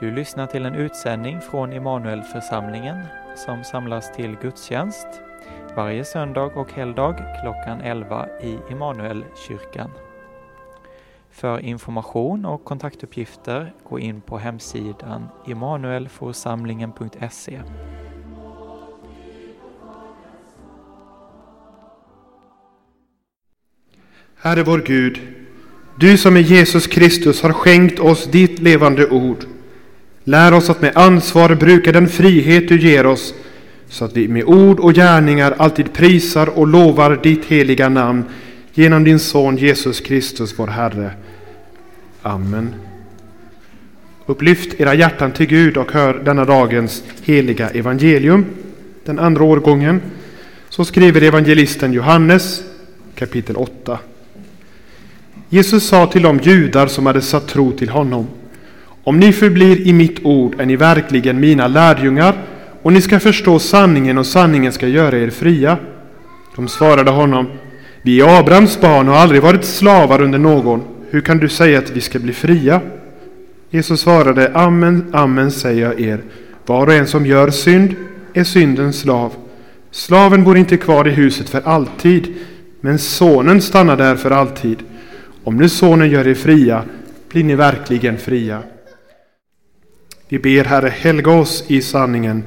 Du lyssnar till en utsändning från Immanuelförsamlingen som samlas till gudstjänst varje söndag och helgdag klockan 11 i Immanuelkyrkan. För information och kontaktuppgifter gå in på hemsidan immanuelforsamlingen.se. Herre vår Gud, du som i Jesus Kristus har skänkt oss ditt levande ord. Lär oss att med ansvar bruka den frihet du ger oss så att vi med ord och gärningar alltid prisar och lovar ditt heliga namn genom din son Jesus Kristus vår Herre. Amen. Upplyft era hjärtan till Gud och hör denna dagens heliga evangelium, den andra årgången. Så skriver evangelisten Johannes kapitel 8. Jesus sa till de judar som hade satt tro till honom. Om ni förblir i mitt ord är ni verkligen mina lärjungar och ni ska förstå sanningen och sanningen ska göra er fria. De svarade honom. Vi är Abrahams barn och har aldrig varit slavar under någon. Hur kan du säga att vi ska bli fria? Jesus svarade. Amen, amen säger jag er. Var och en som gör synd är syndens slav. Slaven bor inte kvar i huset för alltid, men sonen stannar där för alltid. Om nu sonen gör er fria blir ni verkligen fria. Vi ber Herre, helga oss i sanningen,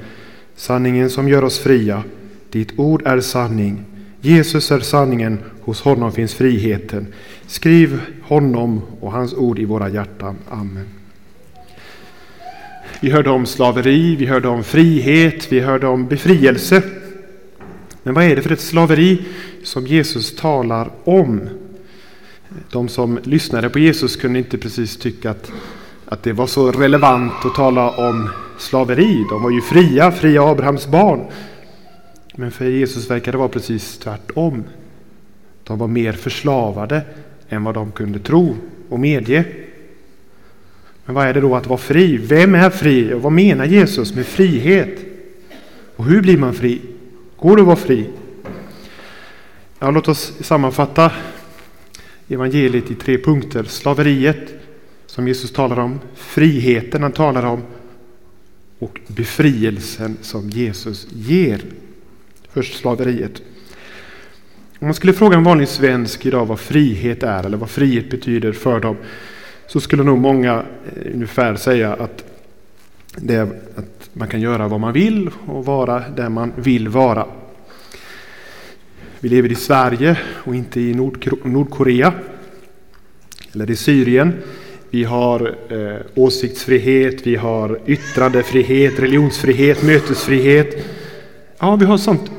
sanningen som gör oss fria. Ditt ord är sanning. Jesus är sanningen, hos honom finns friheten. Skriv honom och hans ord i våra hjärtan. Amen. Vi hörde om slaveri, vi hörde om frihet, vi hörde om befrielse. Men vad är det för ett slaveri som Jesus talar om? De som lyssnade på Jesus kunde inte precis tycka att, att det var så relevant att tala om slaveri. De var ju fria, fria Abrahams barn. Men för Jesus verkar det vara precis tvärtom. De var mer förslavade än vad de kunde tro och medge. Men vad är det då att vara fri? Vem är fri? Och vad menar Jesus med frihet? Och hur blir man fri? Går det att vara fri? Ja, låt oss sammanfatta evangeliet i tre punkter. Slaveriet som Jesus talar om, friheten han talar om och befrielsen som Jesus ger. Först slaveriet. Om man skulle fråga en vanlig svensk idag vad frihet är eller vad frihet betyder för dem så skulle nog många eh, ungefär säga att, det är att man kan göra vad man vill och vara där man vill vara. Vi lever i Sverige och inte i Nordkorea eller i Syrien. Vi har eh, åsiktsfrihet, vi har yttrandefrihet, religionsfrihet, mötesfrihet. Ja, vi har sånt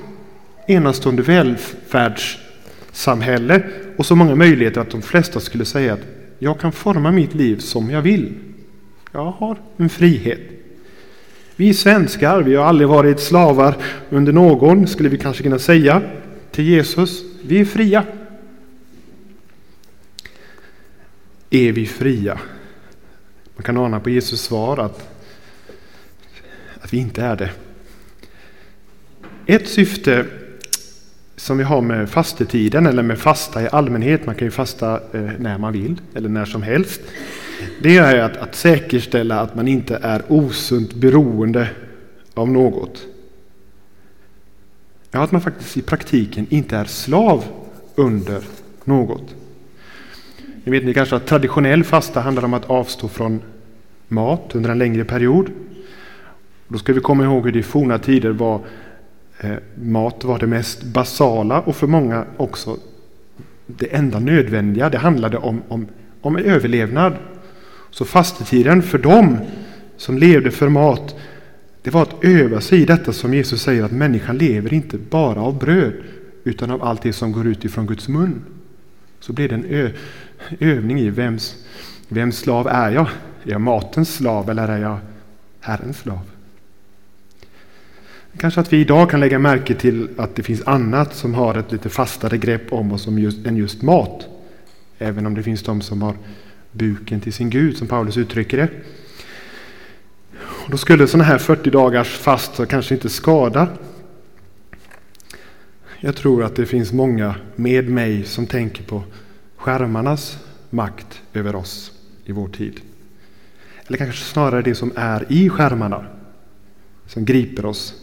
enastående välfärdssamhälle och så många möjligheter att de flesta skulle säga att jag kan forma mitt liv som jag vill. Jag har en frihet. Vi svenskar, vi har aldrig varit slavar under någon, skulle vi kanske kunna säga till Jesus. Vi är fria. Är vi fria? Man kan ana på Jesus svar att, att vi inte är det. Ett syfte som vi har med fastetiden eller med fasta i allmänhet, man kan ju fasta eh, när man vill eller när som helst. Det är att, att säkerställa att man inte är osunt beroende av något. Ja, att man faktiskt i praktiken inte är slav under något. Ni vet ni kanske att traditionell fasta handlar om att avstå från mat under en längre period. Då ska vi komma ihåg hur det i forna tider var eh, mat var det mest basala och för många också det enda nödvändiga. Det handlade om, om, om överlevnad. Så fastetiden för dem som levde för mat det var att öva sig i detta som Jesus säger att människan lever inte bara av bröd utan av allt det som går ut ifrån Guds mun. Så blir det en övning i vems, vems slav är jag? Är jag matens slav eller är jag Herrens slav? Kanske att vi idag kan lägga märke till att det finns annat som har ett lite fastare grepp om oss än just mat. Även om det finns de som har buken till sin Gud, som Paulus uttrycker det. Och då skulle sådana här 40 dagars fast kanske inte skada. Jag tror att det finns många med mig som tänker på skärmarnas makt över oss i vår tid. Eller kanske snarare det som är i skärmarna som griper oss.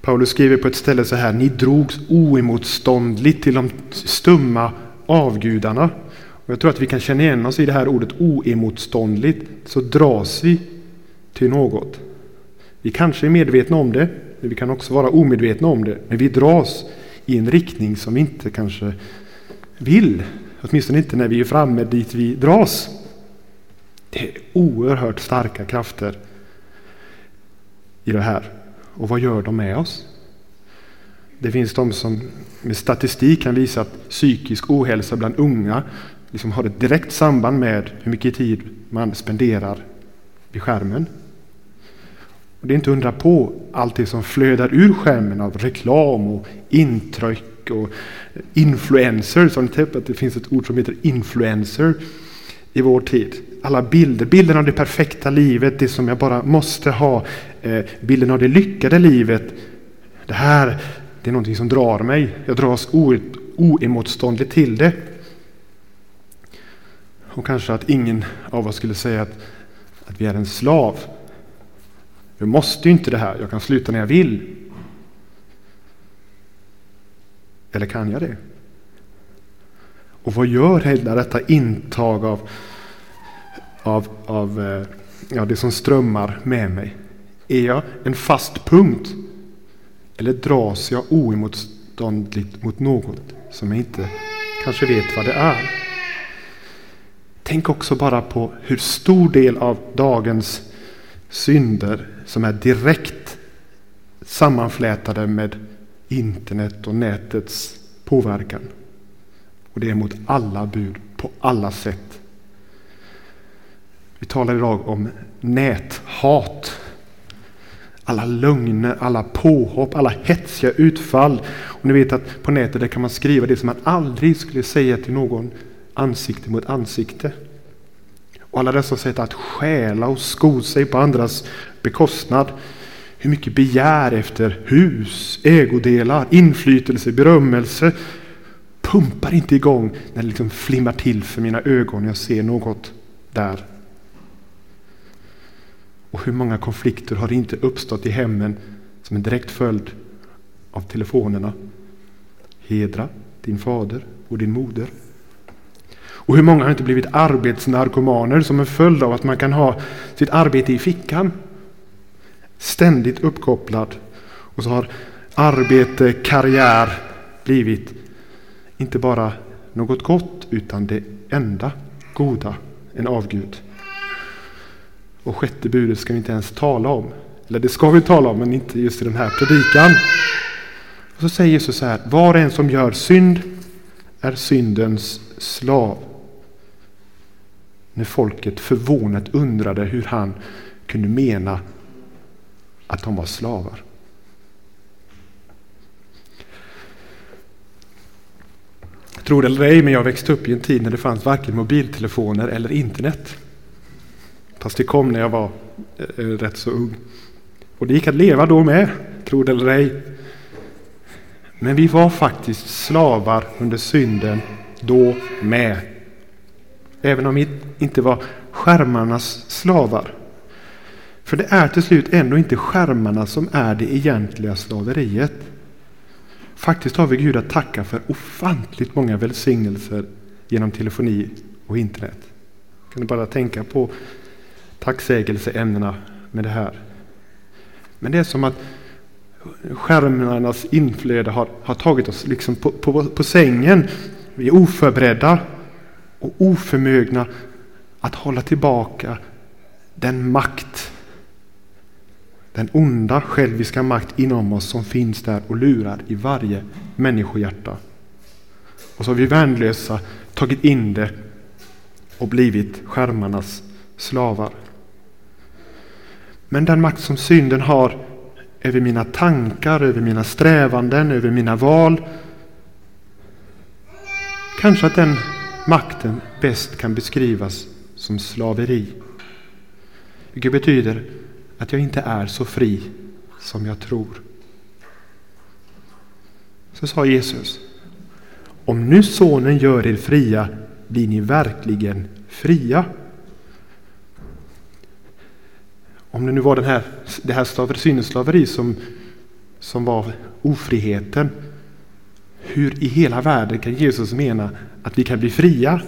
Paulus skriver på ett ställe så här, ni drogs oemotståndligt till de stumma avgudarna. Och jag tror att vi kan känna igen oss i det här ordet oemotståndligt, så dras vi till något. Vi kanske är medvetna om det, men vi kan också vara omedvetna om det. Men vi dras i en riktning som vi inte kanske vill. Åtminstone inte när vi är framme dit vi dras. Det är oerhört starka krafter i det här. Och vad gör de med oss? Det finns de som med statistik kan visa att psykisk ohälsa bland unga liksom har ett direkt samband med hur mycket tid man spenderar vid skärmen. Och det är inte undra på allt det som flödar ur skärmen av reklam och intryck och influencers. Har ni tänkt att det finns ett ord som heter influencer i vår tid? Alla bilder, bilden av det perfekta livet, det som jag bara måste ha, eh, bilden av det lyckade livet. Det här, det är någonting som drar mig. Jag dras oemotståndligt till det. Och kanske att ingen av oss skulle säga att, att vi är en slav. Jag måste ju inte det här, jag kan sluta när jag vill. Eller kan jag det? Och vad gör hela detta intag av, av, av eh, ja, det som strömmar med mig? Är jag en fast punkt? Eller dras jag oemotståndligt mot något som jag inte kanske vet vad det är? Tänk också bara på hur stor del av dagens synder som är direkt sammanflätade med internet och nätets påverkan. Och det är mot alla bud, på alla sätt. Vi talar idag om näthat. Alla lögner, alla påhopp, alla hetsiga utfall. Och ni vet att på nätet där kan man skriva det som man aldrig skulle säga till någon ansikte mot ansikte. Och alla dessa sätt att stjäla och sko sig på andras bekostnad. Hur mycket begär efter hus, ägodelar, inflytelse, berömmelse pumpar inte igång när det liksom flimmar till för mina ögon jag ser något där. Och hur många konflikter har inte uppstått i hemmen som en direkt följd av telefonerna? Hedra din fader och din moder. Och hur många har inte blivit arbetsnarkomaner som en följd av att man kan ha sitt arbete i fickan? Ständigt uppkopplad. Och så har arbete, karriär blivit inte bara något gott utan det enda goda, en avgud. Och sjätte budet ska vi inte ens tala om. Eller det ska vi tala om, men inte just i den här predikan. Och så säger Jesus så här, var och en som gör synd är syndens slav när folket förvånat undrade hur han kunde mena att de var slavar. Tror det eller ej, men jag växte upp i en tid när det fanns varken mobiltelefoner eller internet. Fast det kom när jag var eh, eh rätt så ung. Och det gick att leva då med, tro det eller ej. Men vi var faktiskt slavar under synden då med. Även om vi inte var skärmarnas slavar. För det är till slut ändå inte skärmarna som är det egentliga slaveriet. Faktiskt har vi Gud att tacka för ofantligt många välsignelser genom telefoni och internet. Kan du bara tänka på tacksägelseämnena med det här. Men det är som att skärmarnas inflöde har, har tagit oss liksom på, på, på sängen. Vi är oförberedda och oförmögna att hålla tillbaka den makt, den onda själviska makt inom oss som finns där och lurar i varje människohjärta. Och så har vi värnlösa tagit in det och blivit skärmarnas slavar. Men den makt som synden har över mina tankar, över mina strävanden, över mina val. Kanske att den makten bäst kan beskrivas som slaveri. Vilket betyder att jag inte är så fri som jag tror. Så sa Jesus. Om nu sonen gör er fria blir ni verkligen fria. om det nu var den här, det här slaver, syneslaveri som, som var ofriheten. Hur i hela världen kan Jesus mena att vi kan bli fria?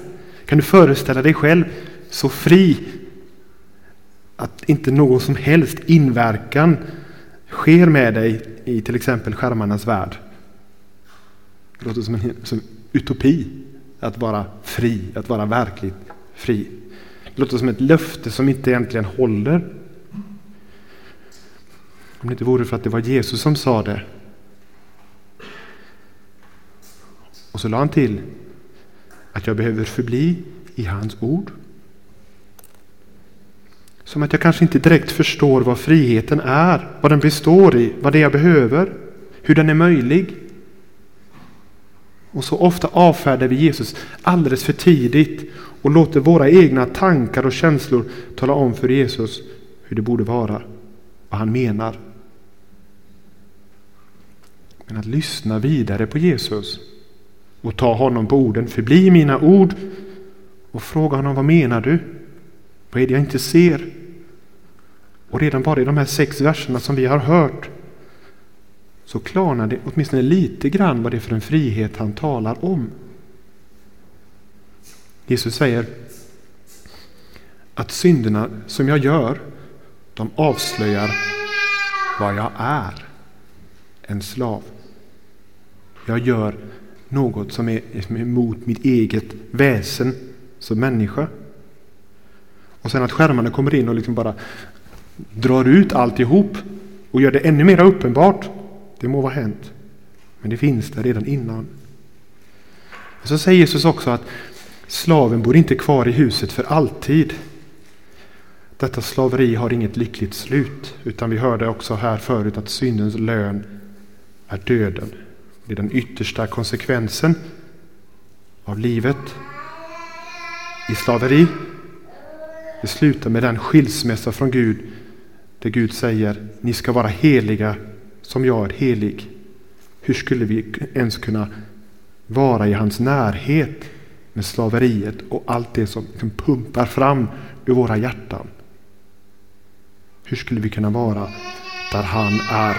Kan du föreställa dig själv så fri att inte någon som helst inverkan sker med dig i till exempel skärmarnas värld? Det låter som en som utopi att vara fri, att vara verkligt fri. Det låter som ett löfte som inte egentligen håller. Om det inte vore för att det var Jesus som sa det. Och så la han till att jag behöver förbli i hans ord. Som att jag kanske inte direkt förstår vad friheten är, vad den består i, vad det är jag behöver, hur den är möjlig. Och så ofta avfärdar vi Jesus alldeles för tidigt och låter våra egna tankar och känslor tala om för Jesus hur det borde vara, vad han menar. Men att lyssna vidare på Jesus och ta honom på orden, förbli mina ord och fråga honom vad menar du? Vad är det jag inte ser? Och redan bara i de här sex verserna som vi har hört så klarnar det åtminstone lite grann vad det är för en frihet han talar om. Jesus säger att synderna som jag gör, de avslöjar vad jag är. En slav. Jag gör något som är emot mitt eget väsen som människa. Och sen att skärmarna kommer in och liksom bara drar ut alltihop och gör det ännu mer uppenbart. Det må vara hänt. Men det finns där redan innan. Och så säger Jesus också att slaven bor inte kvar i huset för alltid. Detta slaveri har inget lyckligt slut, utan vi hörde också här förut att syndens lön är döden. Det är den yttersta konsekvensen av livet i slaveri. Det slutar med den skilsmässa från Gud där Gud säger ni ska vara heliga som jag är helig. Hur skulle vi ens kunna vara i hans närhet med slaveriet och allt det som liksom pumpar fram ur våra hjärtan? Hur skulle vi kunna vara där han är?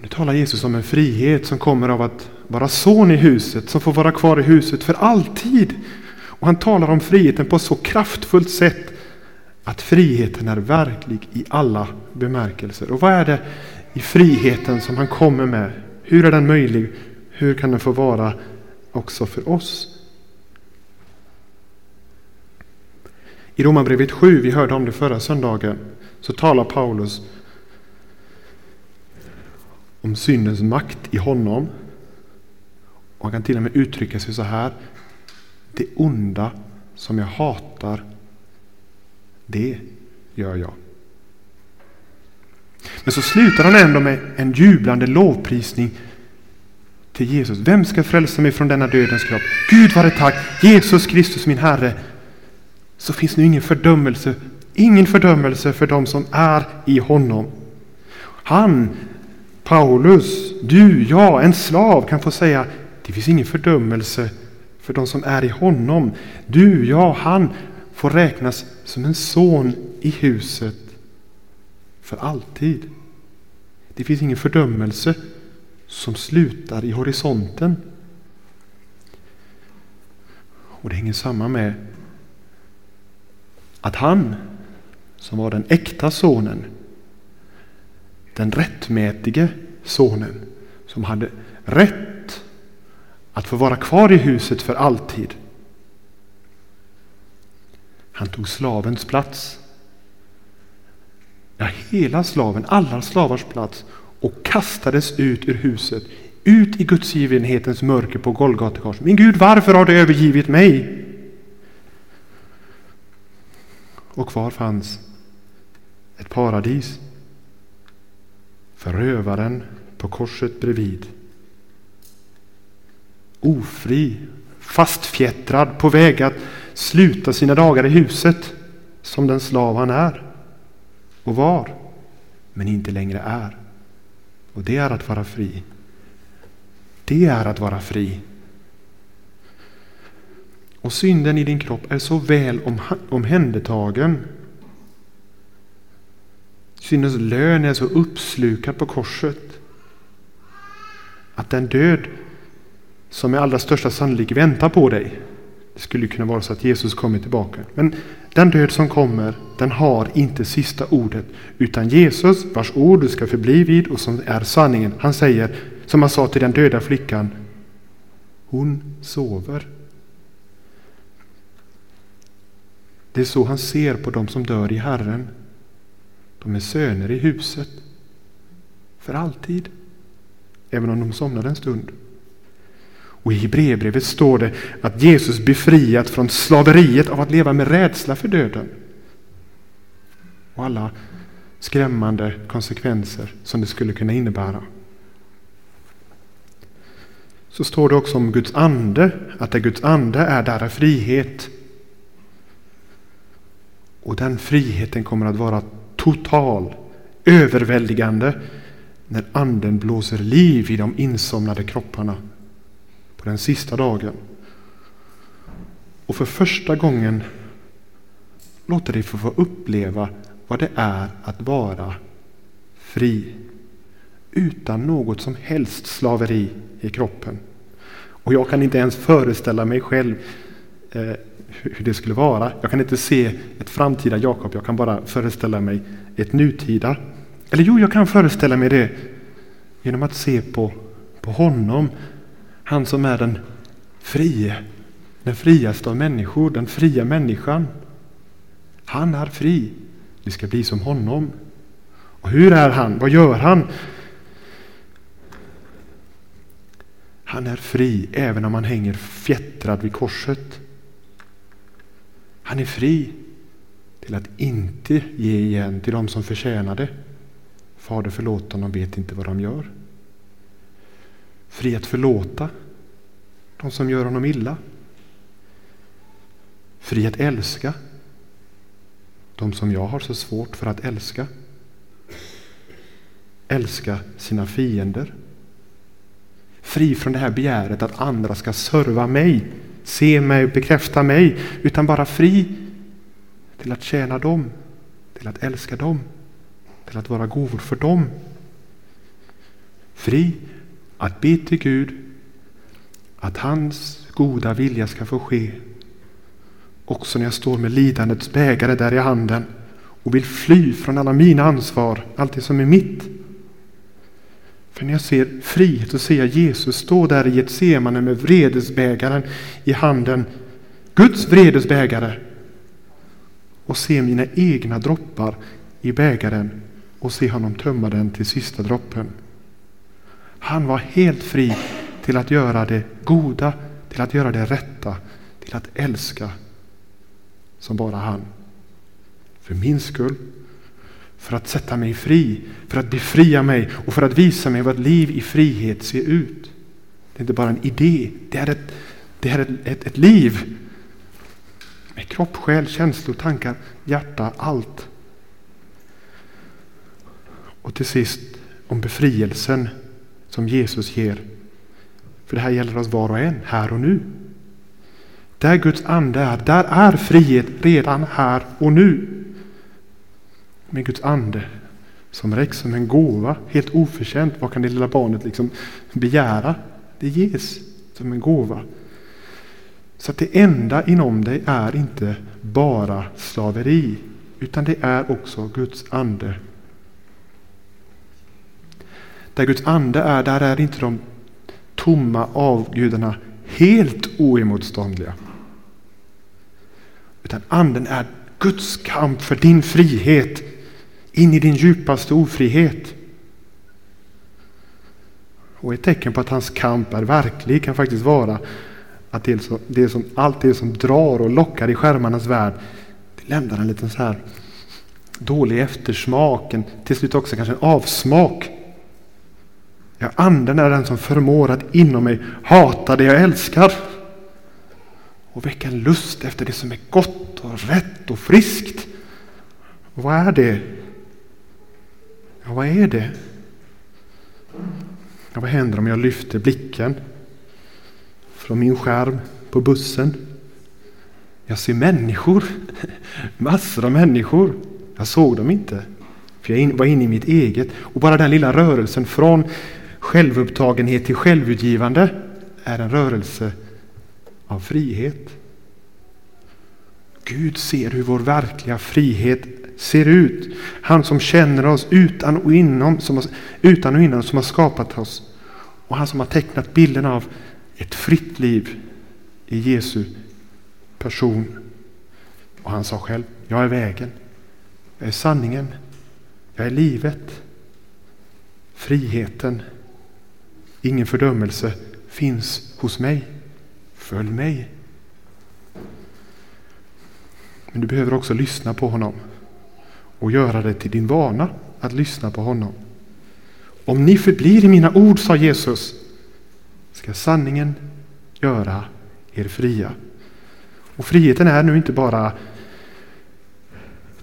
Nu talar Jesus om en frihet som kommer av att vara son i huset, som får vara kvar i huset för alltid. Och han talar om friheten på ett så kraftfullt sätt att friheten är verklig i alla bemärkelser. Och vad är det i friheten som han kommer med? Hur är den möjlig? Hur kan den få vara också för oss? I Romarbrevet 7, vi hörde om det förra söndagen, så talar Paulus om syndens makt i honom. Och han kan till och med uttrycka sig så här. Det onda som jag hatar, det gör jag. Men så slutar han ändå med en jublande lovprisning till Jesus. Vem ska frälsa mig från denna dödens kropp? Gud vare tack, Jesus Kristus min Herre. Så finns nu ingen fördömelse, ingen fördömelse för dem som är i honom. Han Paulus, du, ja, en slav kan få säga det finns ingen fördömelse för de som är i honom. Du, ja, han får räknas som en son i huset för alltid. Det finns ingen fördömelse som slutar i horisonten. Och det hänger samman med att han, som var den äkta sonen, den rättmätige sonen som hade rätt att få vara kvar i huset för alltid. Han tog slavens plats. Ja, hela slaven, alla slavars plats och kastades ut ur huset, ut i gudsgivenhetens mörker på Golgata Min Gud, varför har du övergivit mig? Och kvar fanns ett paradis förövaren på korset bredvid. Ofri, fastfjättrad, på väg att sluta sina dagar i huset som den slav han är och var, men inte längre är. Och det är att vara fri. Det är att vara fri. och synden i din kropp är så väl omhändertagen. Syndens lön är så uppslukad på korset att den död som med allra största sannolikhet väntar på dig, det skulle kunna vara så att Jesus kommer tillbaka. Men den död som kommer, den har inte sista ordet. Utan Jesus, vars ord du ska förbli vid och som är sanningen, han säger, som han sa till den döda flickan, hon sover. Det är så han ser på dem som dör i Herren. De är söner i huset. För alltid. Även om de somnar en stund. Och i Hebreerbrevet står det att Jesus befriat från slaveriet av att leva med rädsla för döden. Och alla skrämmande konsekvenser som det skulle kunna innebära. Så står det också om Guds ande, att där Guds ande är, där är frihet. Och den friheten kommer att vara total, överväldigande, när anden blåser liv i de insomnade kropparna på den sista dagen. Och för första gången låter dig få uppleva vad det är att vara fri. Utan något som helst slaveri i kroppen. Och jag kan inte ens föreställa mig själv eh, hur det skulle vara. Jag kan inte se ett framtida Jakob, jag kan bara föreställa mig ett nutida. Eller jo, jag kan föreställa mig det genom att se på, på honom. Han som är den frie, den friaste av människor, den fria människan. Han är fri. Vi ska bli som honom. Och hur är han? Vad gör han? Han är fri även om han hänger fjättrad vid korset. Han är fri till att inte ge igen till dem som förtjänar det. Fader förlåt dem, de vet inte vad de gör. Fri att förlåta de som gör honom illa. Fri att älska de som jag har så svårt för att älska. Älska sina fiender. Fri från det här begäret att andra ska serva mig, se mig, bekräfta mig, utan bara fri till att tjäna dem, till att älska dem, till att vara gåvor för dem. Fri att be till Gud att hans goda vilja ska få ske. Också när jag står med lidandets bägare där i handen och vill fly från alla mina ansvar, allt det som är mitt. För när jag ser frihet och ser Jesus stå där i ett semane med vredesbägaren i handen, Guds vredesbägare, och se mina egna droppar i bägaren och se honom tömma den till sista droppen. Han var helt fri till att göra det goda, till att göra det rätta, till att älska som bara han. För min skull, för att sätta mig fri, för att befria mig och för att visa mig vad ett liv i frihet ser ut. Det är inte bara en idé, det är ett, det är ett, ett, ett liv med kropp, själ, känslor, tankar, hjärta, allt. Och till sist om befrielsen som Jesus ger. För det här gäller oss var och en, här och nu. Där Guds ande är, där är frihet redan här och nu. Med Guds ande som räcks som en gåva, helt oförtjänt. Vad kan det lilla barnet liksom begära? Det ges som en gåva. Så att det enda inom dig är inte bara slaveri, utan det är också Guds ande där Guds ande är, där är inte de tomma avgudarna helt oemotståndliga. Utan anden är Guds kamp för din frihet in i din djupaste ofrihet. Och ett tecken på att hans kamp är verklig kan faktiskt vara att det som, det som, allt det som drar och lockar i skärmarnas värld det lämnar en liten så här dålig eftersmak, en, till slut också kanske en avsmak Ja, anden är den som förmår att inom mig hata det jag älskar och väcka en lust efter det som är gott och rätt och friskt. Och vad är det? Ja, vad är det? Ja, vad händer om jag lyfter blicken från min skärm på bussen Jag ser människor, massor av människor. Jag såg dem inte, för jag var inne i mitt eget. Och bara den lilla rörelsen från självupptagenhet till självutgivande är en rörelse av frihet. Gud ser hur vår verkliga frihet ser ut. Han som känner oss utan och inom, som har, utan och inom, som har skapat oss. Och han som har tecknat bilden av ett fritt liv i Jesu person. Och han sa själv, jag är vägen, jag är sanningen, jag är livet. Friheten, ingen fördömelse finns hos mig. Följ mig. Men du behöver också lyssna på honom och göra det till din vana att lyssna på honom. Om ni förblir i mina ord, sa Jesus, ska sanningen göra er fria. Och friheten är nu inte bara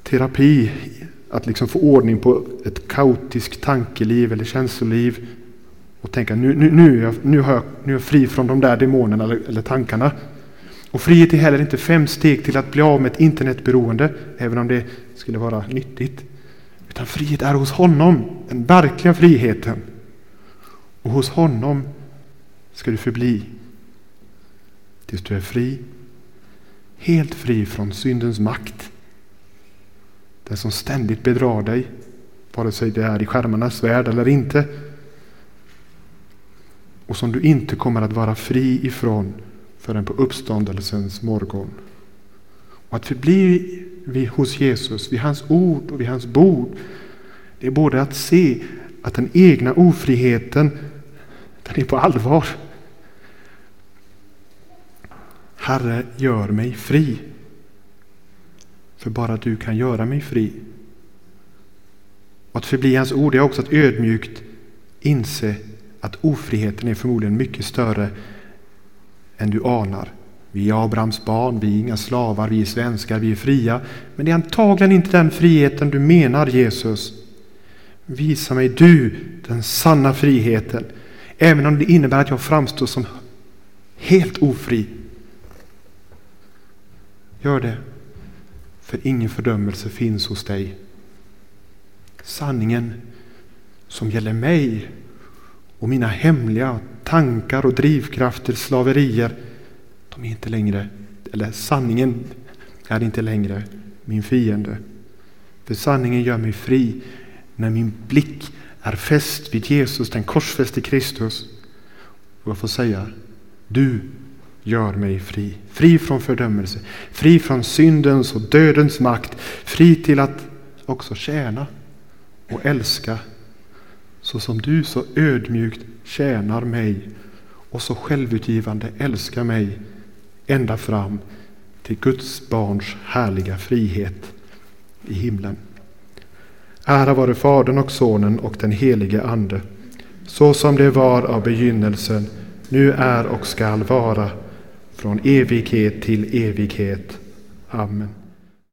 terapi, att liksom få ordning på ett kaotiskt tankeliv eller känsloliv och tänka nu, nu, nu, är, jag, nu, har jag, nu är jag fri från de där demonerna eller, eller tankarna. Och frihet är heller inte fem steg till att bli av med ett internetberoende, även om det skulle vara nyttigt. Utan frihet är hos honom, den verkliga friheten. Och hos honom ska du förbli tills du är fri, helt fri från syndens makt. Den som ständigt bedrar dig, vare sig det är i skärmarnas värld eller inte. Och som du inte kommer att vara fri ifrån förrän på uppståndelsens morgon. Och att förbli vi hos Jesus, vid hans ord och vid hans bord, det är både att se att den egna ofriheten, den är på allvar. Herre, gör mig fri. För bara du kan göra mig fri. Och att förbli hans ord är också att ödmjukt inse att ofriheten är förmodligen mycket större än du anar. Vi är Abrahams barn, vi är inga slavar, vi är svenskar, vi är fria. Men det är antagligen inte den friheten du menar Jesus. Visa mig du den sanna friheten. Även om det innebär att jag framstår som helt ofri. Gör det. För ingen fördömelse finns hos dig. Sanningen som gäller mig och mina hemliga tankar och drivkrafter, slaverier, de är inte längre, eller sanningen är inte längre min fiende. För sanningen gör mig fri när min blick är fäst vid Jesus, den korsfäste Kristus. Och jag får säga, du gör mig fri. Fri från fördömelse, fri från syndens och dödens makt, fri till att också tjäna och älska så som du så ödmjukt tjänar mig och så självutgivande älskar mig ända fram till Guds barns härliga frihet i himlen. Ära vare Fadern och Sonen och den helige Ande, så som det var av begynnelsen, nu är och skall vara, från evighet till evighet. Amen.